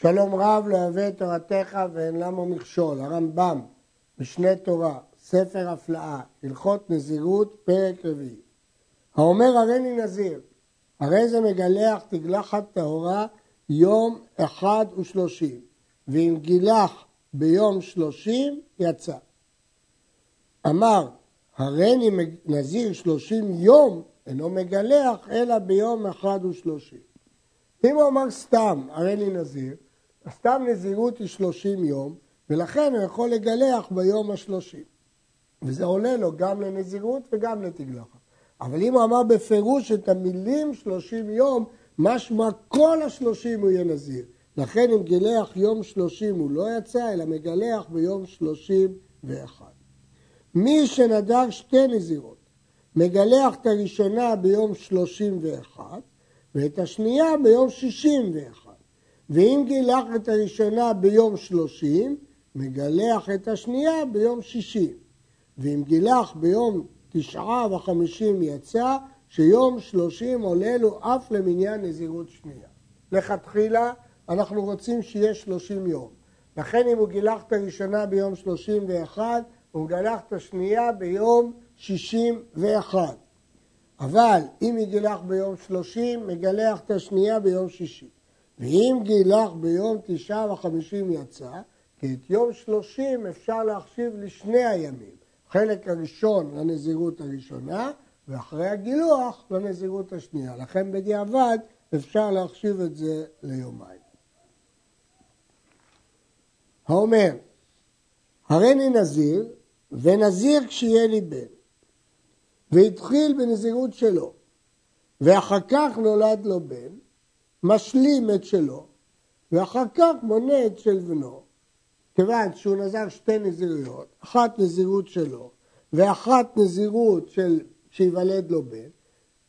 שלום רב לא אוהב את תורתך ואין למה מכשול, הרמב"ם, משנה תורה, ספר הפלאה, הלכות נזירות, פרק רביעי. האומר הריני נזיר, הרי זה מגלח תגלחת טהורה יום אחד ושלושים, ואם גילח ביום שלושים יצא. אמר, הריני נזיר שלושים יום, אינו מגלח אלא ביום אחד ושלושים. אם הוא אמר סתם, הריני נזיר, סתם נזירות היא שלושים יום, ולכן הוא יכול לגלח ביום השלושים. וזה עולה לו גם לנזירות וגם לתגלחת. אבל אם הוא אמר בפירוש את המילים שלושים יום, משמע כל השלושים הוא יהיה נזיר. לכן אם גילח יום שלושים הוא לא יצא, אלא מגלח ביום שלושים ואחד. מי שנדר שתי נזירות, מגלח את הראשונה ביום שלושים ואחד, ואת השנייה ביום שישים ואחד. ואם גילח את הראשונה ביום שלושים, מגלח את השנייה ביום שישים. ואם גילח ביום תשעה וחמישים יצא, שיום שלושים עולה לו אף למניין נזירות שנייה. לכתחילה אנחנו רוצים שיהיה שלושים יום. לכן אם הוא גילח את הראשונה ביום שלושים ואחד, הוא מגלח את השנייה ביום שישים ואחד. אבל אם היא גילח ביום שלושים, מגלח את השנייה ביום שישים. ואם גילח ביום תשעה וחמישים יצא, כי את יום שלושים אפשר להחשיב לשני הימים. חלק הראשון לנזירות הראשונה, ואחרי הגילוח לנזירות השנייה. לכן בדיעבד אפשר להחשיב את זה ליומיים. האומר, הריני נזיר, ונזיר כשיהיה לי בן. והתחיל בנזירות שלו, ואחר כך נולד לו בן, משלים את שלו, ואחר כך מונה את של בנו. כיוון שהוא נזר שתי נזירויות, אחת נזירות שלו ואחת נזירות של שיוולד לו בן,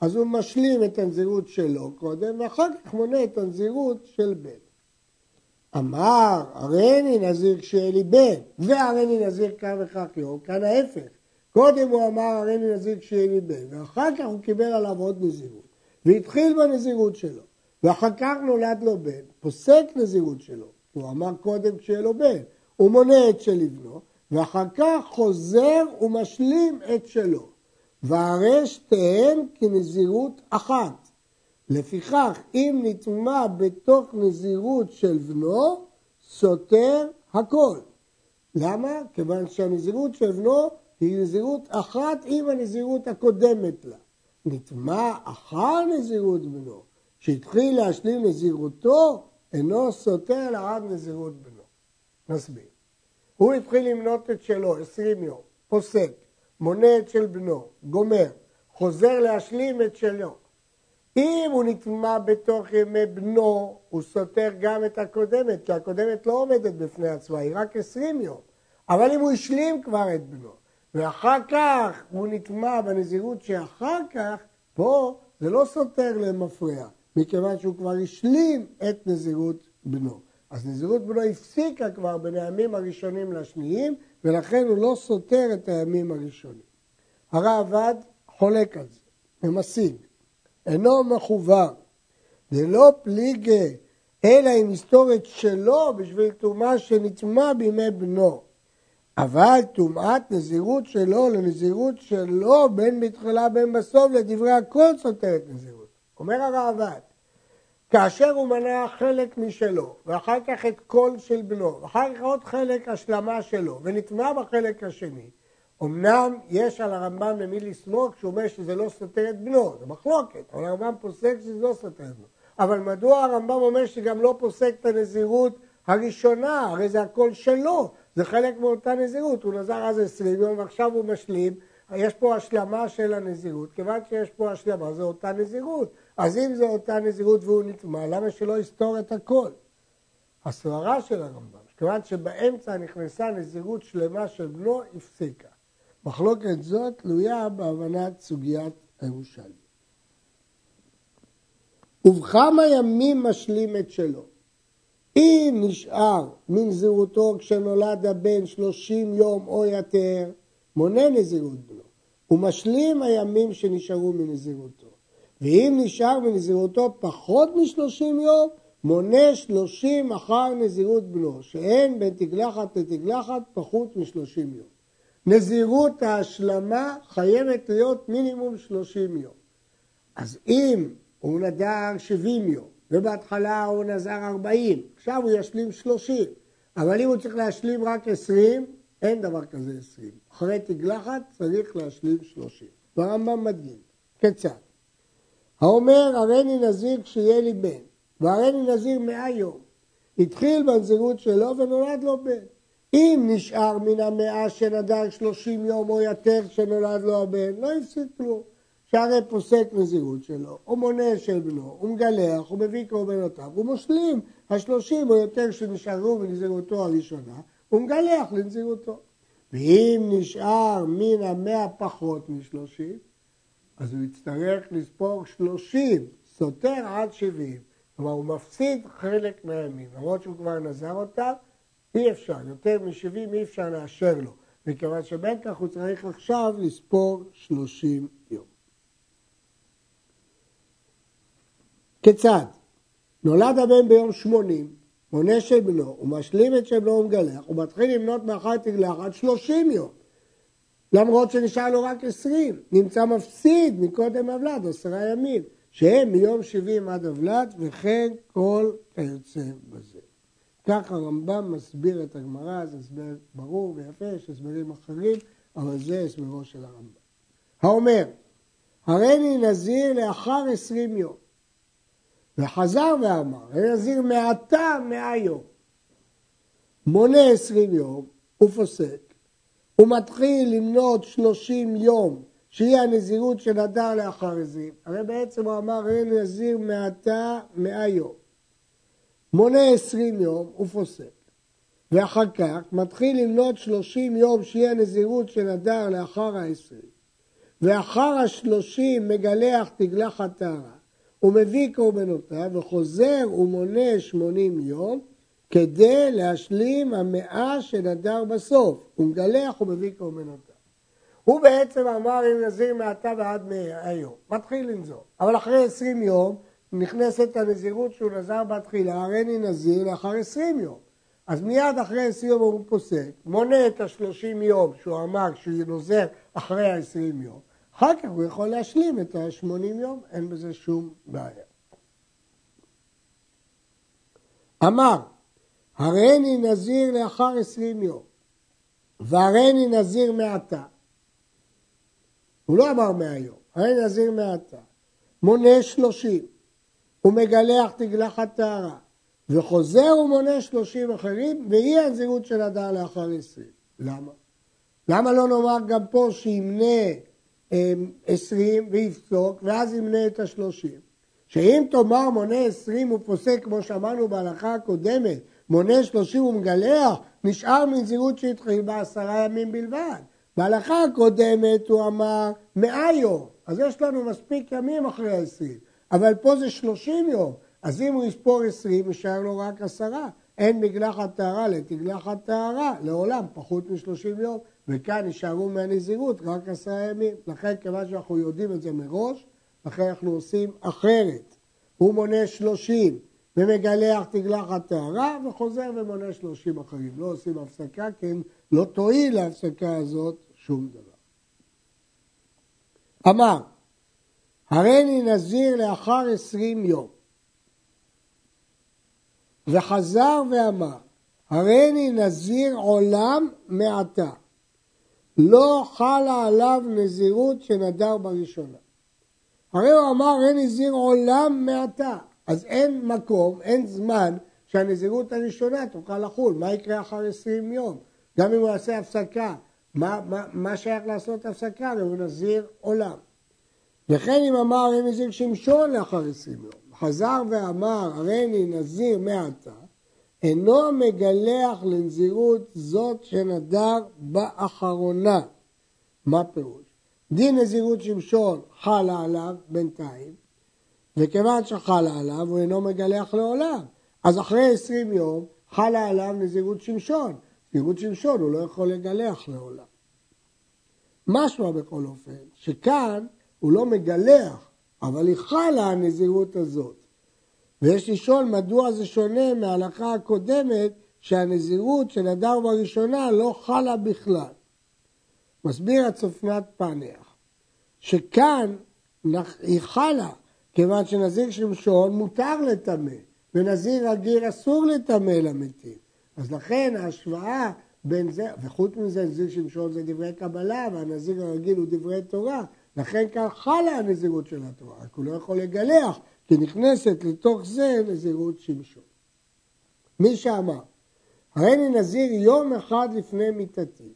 אז הוא משלים את הנזירות שלו קודם, ואחר כך מונה את הנזירות של בן. אמר, הריני נזיר כשיהיה לי בן, והריני נזיר כך וכך יום, כאן ההפך. קודם הוא אמר, הריני נזיר כשיהיה לי בן, ואחר כך הוא קיבל עליו עוד נזירות, והתחיל בנזירות שלו. ואחר כך נולד לו בן, פוסק נזירות שלו, הוא אמר קודם כשיהיה לו בן, הוא מונה את של בנו, ואחר כך חוזר ומשלים את שלו. והרי שתיהן כנזירות אחת. לפיכך, אם נטמע בתוך נזירות של בנו, סותר הכל. למה? כיוון שהנזירות של בנו היא נזירות אחת עם הנזירות הקודמת לה. נטמע אחר נזירות בנו, שהתחיל להשלים נזירותו, אינו סותר לעד נזירות בנו. נסביר. הוא התחיל למנות את שלו, עשרים יום, פוסק, מונה את של בנו, גומר, חוזר להשלים את שלו. אם הוא נטמע בתוך ימי בנו, הוא סותר גם את הקודמת, כי הקודמת לא עומדת בפני עצמה, היא רק עשרים יום. אבל אם הוא השלים כבר את בנו, ואחר כך הוא נטמע בנזירות שאחר כך, פה זה לא סותר למפרע. מכיוון שהוא כבר השלים את נזירות בנו. אז נזירות בנו הפסיקה כבר בין הימים הראשונים לשניים, ולכן הוא לא סותר את הימים הראשונים. הרעב"ד חולק על זה, ומשיג, אינו מחובר, ללא פליגי, אלא עם היסטורית שלו בשביל טומאה שנטמע בימי בנו. אבל טומאת נזירות שלו לנזירות שלו בין בתחילה בין בסוף לדברי הכל סותרת נזירות. אומר הרעב"ד, כאשר הוא מנה חלק משלו, ואחר כך את כל של בנו, ואחר כך עוד חלק השלמה שלו, ונטמע בחלק השני, אמנם יש על הרמב"ם למי לסמוך כשהוא אומר שזה לא סותר את בנו, זה מחלוקת, אבל הרמב"ם פוסק שזה לא סותר את בנו. אבל מדוע הרמב"ם אומר שגם לא פוסק את הנזירות הראשונה, הרי זה הכל שלו, זה חלק מאותה נזירות, הוא נזר אז עשרים יום ועכשיו הוא משלים, יש פה השלמה של הנזירות, כיוון שיש פה השלמה זה אותה נזירות, אז אם זה אותה נזירות והוא נטמע, למה שלא יסתור את הכל? הסברה של הרמב"ם, כיוון שבאמצע נכנסה נזירות שלמה של בנו, הפסיקה. מחלוקת זאת תלויה בהבנת סוגיית הירושלמי. ובכמה ימים משלים את שלו? אם נשאר מנזירותו כשנולד הבן שלושים יום או יותר, מונה נזירות בנו, ומשלים הימים שנשארו מנזירותו. ואם נשאר מנזירותו פחות משלושים יום, מונה שלושים אחר נזירות בנו, שאין בין תגלחת לתגלחת פחות משלושים יום. נזירות ההשלמה חייבת להיות מינימום שלושים יום. אז אם הוא נדר שבעים יום, ובהתחלה הוא נזר ארבעים, עכשיו הוא ישלים שלושים, אבל אם הוא צריך להשלים רק עשרים, אין דבר כזה עשרים. אחרי תגלחת צריך להשלים שלושים. והרמב"ם מדגים. כיצד? האומר הריני נזיר כשיהיה לי בן, והריני נזיר מאה יום. התחיל בנזירות שלו ונולד לו בן. אם נשאר מן המאה שנדר שלושים יום או יותר שנולד לו הבן, לא הפסיק כלום. שהרי פוסק נזירות שלו, הוא מונה של בנו, הוא מגלח, הוא מביא קורבנותיו, הוא משלים השלושים או יותר שנשארו בנזירותו הראשונה, הוא מגלח לנזירותו. ואם נשאר מן המאה פחות משלושים, אז הוא יצטרך לספור שלושים, סותר עד שבעים. כלומר, הוא מפסיד חלק מהימים. למרות שהוא כבר נזר אותם, אי אפשר, יותר משבעים אי אפשר לאשר לו. מכיוון שבין כך הוא צריך עכשיו לספור שלושים יום. כיצד? נולד הבן ביום שמונים, מונה של בנו, הוא משלים את של בנו ומגלח, הוא מתחיל למנות מאחר תגלח עד שלושים יום. למרות שנשאר לו רק עשרים, נמצא מפסיד מקודם אבלד, עשרה ימים, שהם מיום שבעים עד אבלד, וכן כל כיוצא בזה. כך הרמב"ם מסביר את הגמרא, זה הסבר ברור ויפה, יש הסברים אחרים, אבל זה הסברו של הרמב"ם. האומר, הריני נזיר לאחר עשרים יום. וחזר ואמר, הריני נזיר מעתה מאה יום. מונה עשרים יום, ופוסק, הוא מתחיל למנות שלושים יום, שהיא הנזירות של הדר לאחר עזים. הרי בעצם הוא אמר, הריני נזיר מעתה מאה יום. מונה עשרים יום ופוסק. ואחר כך מתחיל למנות שלושים יום שהיא הנזירות של הדר לאחר העשרים. ואחר השלושים מגלח תגלחת טהרה. הוא מביא קורבנותיו וחוזר ומונה שמונים יום כדי להשלים המאה של הדר בסוף. הוא מגלח ומביא קורבנותיו. הוא בעצם אמר אם נזיר מעתה ועד מאה יום. מתחיל לנזור. אבל אחרי עשרים יום נכנסת הנזירות שהוא נזר בתחילה, הריני נזיר לאחר עשרים יום. אז מיד אחרי עשרים יום הוא פוסק, מונה את השלושים יום שהוא אמר שהוא נוזר אחרי העשרים יום, אחר כך הוא יכול להשלים את השמונים יום, אין בזה שום בעיה. אמר, הריני נזיר לאחר עשרים יום, והריני נזיר מעתה. הוא לא אמר מאה יום, הריני נזיר מעתה. מונה שלושים. הוא מגלח תגלחת טהרה, וחוזר ומונה שלושים אחרים, והיא הנזירות של הדר לאחר עשרים. למה? למה לא נאמר גם פה שימנה אמ, עשרים ויפסוק, ואז ימנה את השלושים? שאם תאמר מונה עשרים הוא פוסק, כמו שאמרנו בהלכה הקודמת, מונה שלושים ומגלח, נשאר מנזירות שהתחיל בעשרה ימים בלבד. בהלכה הקודמת הוא אמר מאה יום, אז יש לנו מספיק ימים אחרי העשרים. אבל פה זה 30 יום, אז אם הוא יספור 20, יישאר לו רק עשרה. אין מגלחת טהרה לתגלחת טהרה, לעולם, פחות מ-30 יום, וכאן יישארו מהנזירות רק עשרה ימים. לכן, כיוון שאנחנו יודעים את זה מראש, לכן אנחנו עושים אחרת. הוא מונה 30 ומגלח תגלחת טהרה, וחוזר ומונה 30 אחרים. לא עושים הפסקה, אם לא תועיל להפסקה הזאת שום דבר. אמר, הריני נזיר לאחר עשרים יום. וחזר ואמר, הריני נזיר עולם מעתה. לא חלה עליו נזירות שנדר בראשונה. הרי הוא אמר, הריני נזיר עולם מעתה. אז אין מקום, אין זמן שהנזירות הראשונה תוכל לחול. מה יקרה אחר עשרים יום? גם אם הוא יעשה הפסקה, מה, מה, מה שייך לעשות הפסקה? הוא נזיר עולם. וכן אם אמר הרי נזיר שמשון לאחר עשרים יום, חזר ואמר הריני נזיר מעתה, אינו מגלח לנזירות זאת שנדר באחרונה. מה פירוש? דין נזירות שמשון חלה עליו בינתיים, וכיוון שחלה עליו הוא אינו מגלח לעולם. אז אחרי עשרים יום חלה עליו נזירות שמשון. נזירות שמשון הוא לא יכול לגלח לעולם. משמע בכל אופן, שכאן הוא לא מגלח, אבל היא חלה הנזירות הזאת. ויש לשאול מדוע זה שונה מההלכה הקודמת שהנזירות של הדר בראשונה לא חלה בכלל. מסביר הצופנת פענח, שכאן היא חלה, כיוון שנזיר שמשון מותר לטמא, ונזיר רגיל אסור לטמא למתים. אז לכן ההשוואה בין זה, וחוץ מזה נזיר שמשון זה דברי קבלה, והנזיר הרגיל הוא דברי תורה, לכן כאן חלה הנזירות של התורה, רק הוא לא יכול לגלח, כי נכנסת לתוך זה נזירות שמשון. מי שאמר, הרי אני נזיר יום אחד לפני מיתתי,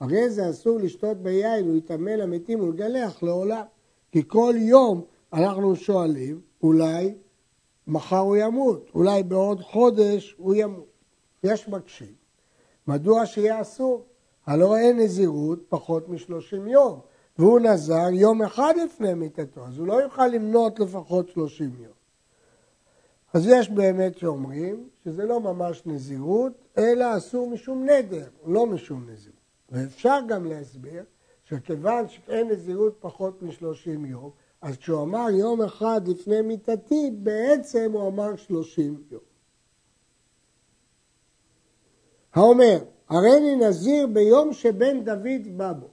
הרי זה אסור לשתות ביין ולהיטמא למתים ולגלח לעולם. כי כל יום אנחנו שואלים, אולי מחר הוא ימות, אולי בעוד חודש הוא ימות. יש מקשים. מדוע שיהיה אסור? הלא אין נזירות פחות משלושים יום, והוא נזר יום אחד לפני מיתתו, אז הוא לא יוכל למנות לפחות שלושים יום. אז יש באמת שאומרים שזה לא ממש נזירות, אלא אסור משום נדר, לא משום נזירות. ואפשר גם להסביר שכיוון שאין נזירות פחות משלושים יום, אז כשהוא אמר יום אחד לפני מיתתי, בעצם הוא אמר שלושים יום. האומר, הריני נזיר ביום שבן דוד בא בו.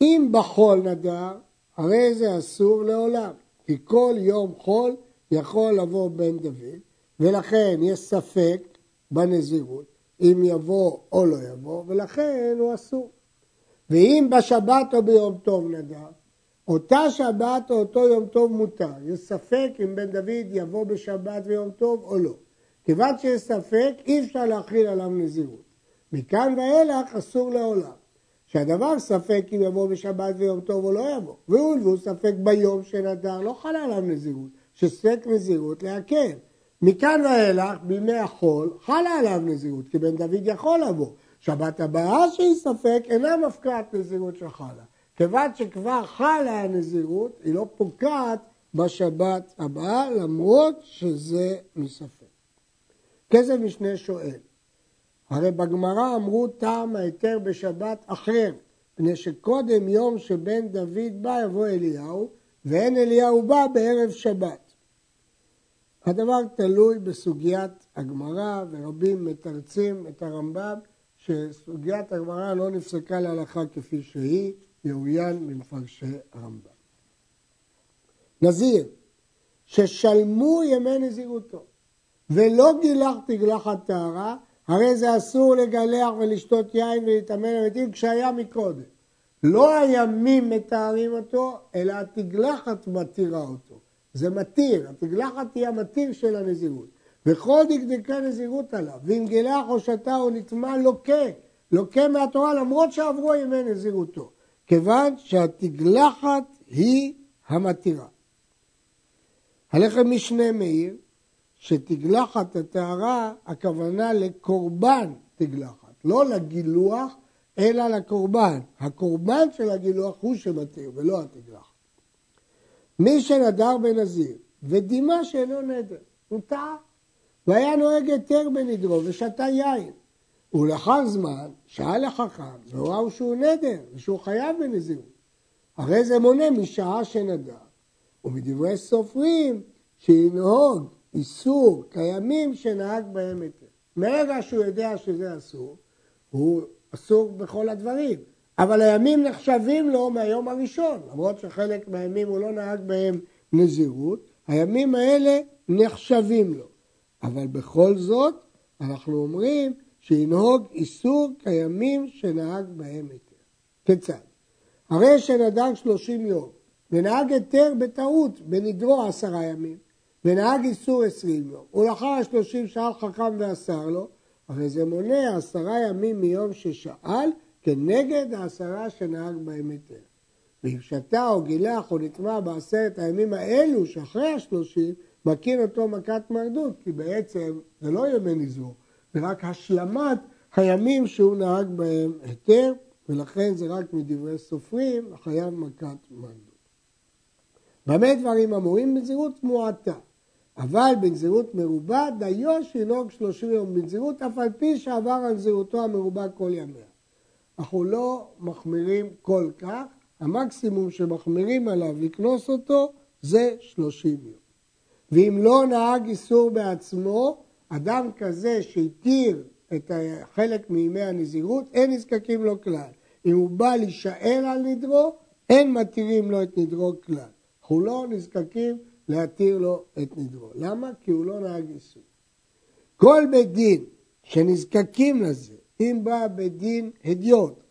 אם בחול נדר, הרי זה אסור לעולם, כי כל יום חול יכול לבוא בן דוד, ולכן יש ספק בנזירות, אם יבוא או לא יבוא, ולכן הוא אסור. ואם בשבת או ביום טוב נדר, אותה שבת או אותו יום טוב מותר. יש ספק אם בן דוד יבוא בשבת ויום טוב או לא. כיוון שיש ספק, אי אפשר להכיל עליו נזירות. מכאן ואילך אסור לעולם. שהדבר ספק אם יבוא בשבת ויום טוב או לא יבוא. והוא ספק ביום שנדר, לא חלה עליו נזירות. שספק נזירות להקל. מכאן ואילך, בימי החול, חלה עליו נזירות, כי בן דוד יכול לבוא. שבת הבאה שהיא ספק אינה מפקעת נזירות שחלה. כיוון שכבר חלה הנזירות, היא לא פוקעת בשבת הבאה, למרות שזה מספק. כסף משנה שואל, הרי בגמרא אמרו טעם ההיתר בשבת אחר, מפני שקודם יום שבן דוד בא יבוא אליהו, ואין אליהו בא בערב שבת. הדבר תלוי בסוגיית הגמרא, ורבים מתרצים את הרמב"ם שסוגיית הגמרא לא נפסקה להלכה כפי שהיא, יאוין ממפרשי הרמב"ם. נזיר, ששלמו ימי נזירותו ולא גילח תגלחת טהרה, הרי זה אסור לגלח ולשתות יין ולהתאמן למתים כשהיה מקודם. לא הימים מתארים אותו, אלא התגלחת מתירה אותו. זה מתיר, התגלחת היא המתיר של הנזירות. וכל דקדקי נזירות עליו, ואם גילח או שתה או נטמע לוקה, לוקה מהתורה למרות שעברו ימי נזירותו, כיוון שהתגלחת היא המתירה. הלחם משנה מאיר, שתגלחת הטהרה, הכוונה לקורבן תגלחת, לא לגילוח, אלא לקורבן. הקורבן של הגילוח הוא שמתיר, ולא התגלחת. מי שנדר בנזיר ודימה שאינו נדר, הוא טעה. והיה נוהג היתר בנדרו ושתה יין. ולאחר זמן שאל החכם והוראו שהוא נדר ושהוא חייב בנזירות. הרי זה מונה משעה שנדר. ומדברי סופרים שינהוג איסור קיימים שנהג בהם היתר. מרגע שהוא יודע שזה אסור, הוא אסור בכל הדברים. אבל הימים נחשבים לו מהיום הראשון, למרות שחלק מהימים הוא לא נהג בהם נזירות, הימים האלה נחשבים לו. אבל בכל זאת, אנחנו אומרים שינהוג איסור כימים שנהג בהם היתר. כיצד? הרי שנדג שלושים יום, ונהג היתר בטעות בנדרו עשרה ימים, ונהג איסור עשרים יום, ולאחר השלושים שאל חכם ואסר לו, הרי זה מונע עשרה ימים מיום ששאל, כנגד העשרה שנהג בהם היתר. ואם שתה או גילח או נטמע בעשרת הימים האלו שאחרי השלושים, מכיר אותו מכת מרדות, כי בעצם זה לא ימי נזרו, זה רק השלמת הימים שהוא נהג בהם היתר, ולכן זה רק מדברי סופרים, חייב מכת מרדות. במה דברים אמורים? בנזירות מועטה. אבל בנזירות מרובה, דיו שינהוג שלושים יום בנזירות, אף על פי שעבר על נזירותו המרובה כל ימיה. אנחנו לא מחמירים כל כך, המקסימום שמחמירים עליו לקנוס אותו זה שלושים יום. ואם לא נהג איסור בעצמו, אדם כזה שהתיר את חלק מימי הנזירות, אין נזקקים לו כלל. אם הוא בא להישאר על נדרו, אין מתירים לו את נדרו כלל. אנחנו לא נזקקים להתיר לו את נדרו. למה? כי הוא לא נהג איסור. כל בית דין שנזקקים לזה, אם בא בית דין הדיוט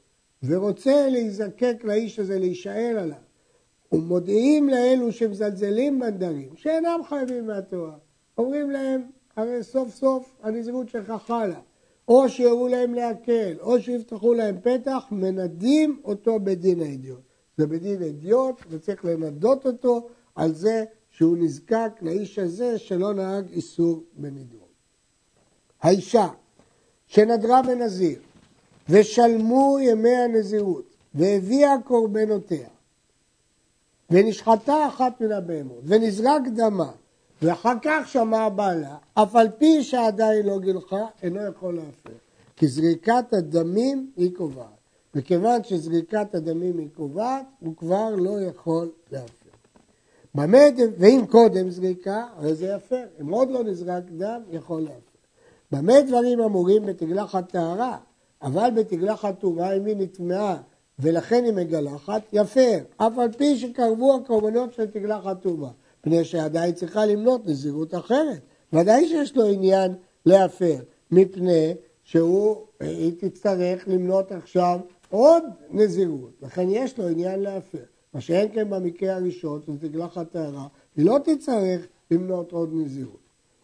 ורוצה להיזקק לאיש הזה, להישאר עליו, ומודיעים לאלו שמזלזלים בנדרים, שאינם חייבים מהתורה, אומרים להם, הרי סוף סוף הנזירות שלך חלה, או שיראו להם להקל, או שיפתחו להם פתח, מנדים אותו בדין האדיוט. זה בדין אדיוט, וצריך לנדות אותו על זה שהוא נזקק לאיש הזה שלא נהג איסור בנדרו. האישה שנדרה בנזיר ושלמו ימי הנזירות והביאה קורבנותיה ונשחטה אחת מן הבהמות ונזרק דמה ואחר כך שמע בעלה, אף על פי שעדיין לא גילחה, אינו יכול להפר. כי זריקת הדמים היא קובעת. וכיוון שזריקת הדמים היא קובעת, הוא כבר לא יכול להפר. במה, ואם קודם זריקה, הרי זה יפר. אם עוד לא נזרק דם, יכול להפר. במה דברים אמורים בתגלחת טהרה, אבל בתגלחת טומאה אם היא נטמעה ולכן היא מגלחת, יפר, אף על פי שקרבו הקורבנות של תגלחת טומאה, פני שעדיין צריכה למנות נזירות אחרת. ודאי שיש לו עניין להפר, מפני שהיא תצטרך למנות עכשיו עוד נזירות, לכן יש לו עניין להפר. מה שאין כן במקרה הראשון, שזה תגלחת טהרה, היא לא תצטרך למנות עוד נזירות.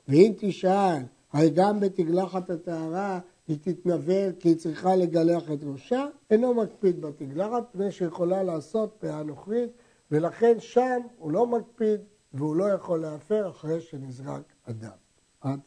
ואם תשאל הרי גם בתגלחת הטהרה היא תתנבל כי היא צריכה לגלח את ראשה, אינו מקפיד בתגלחת, פני שיכולה לעשות פאה נוכרית, ולכן שם הוא לא מקפיד והוא לא יכול להפר אחרי שנזרק אדם. עד